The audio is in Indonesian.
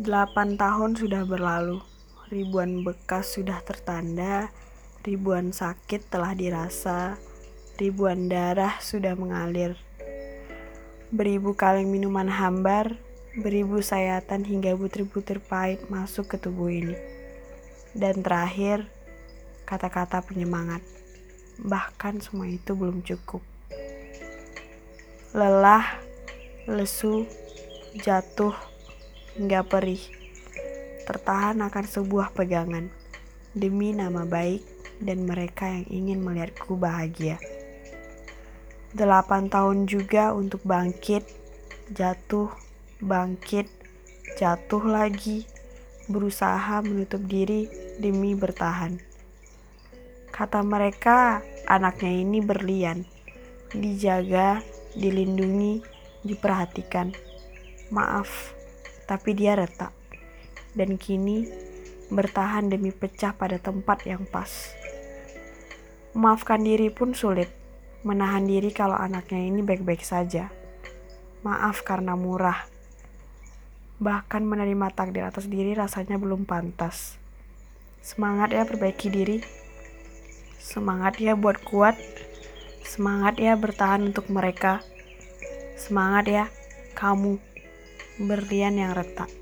Delapan tahun sudah berlalu, ribuan bekas sudah tertanda, ribuan sakit telah dirasa, ribuan darah sudah mengalir. Beribu kaleng minuman hambar, beribu sayatan hingga butir-butir pahit masuk ke tubuh ini. Dan terakhir, kata-kata penyemangat. Bahkan semua itu belum cukup. Lelah, lesu, jatuh, hingga perih. Tertahan akan sebuah pegangan demi nama baik dan mereka yang ingin melihatku bahagia. Delapan tahun juga untuk bangkit, jatuh, bangkit, jatuh lagi, berusaha menutup diri demi bertahan. Kata mereka, anaknya ini berlian, dijaga, dilindungi, diperhatikan. Maaf, tapi dia retak. Dan kini bertahan demi pecah pada tempat yang pas. Memaafkan diri pun sulit. Menahan diri kalau anaknya ini baik-baik saja. Maaf karena murah. Bahkan menerima takdir atas diri rasanya belum pantas. Semangat ya perbaiki diri. Semangat ya buat kuat. Semangat ya bertahan untuk mereka. Semangat ya kamu berlian yang retak.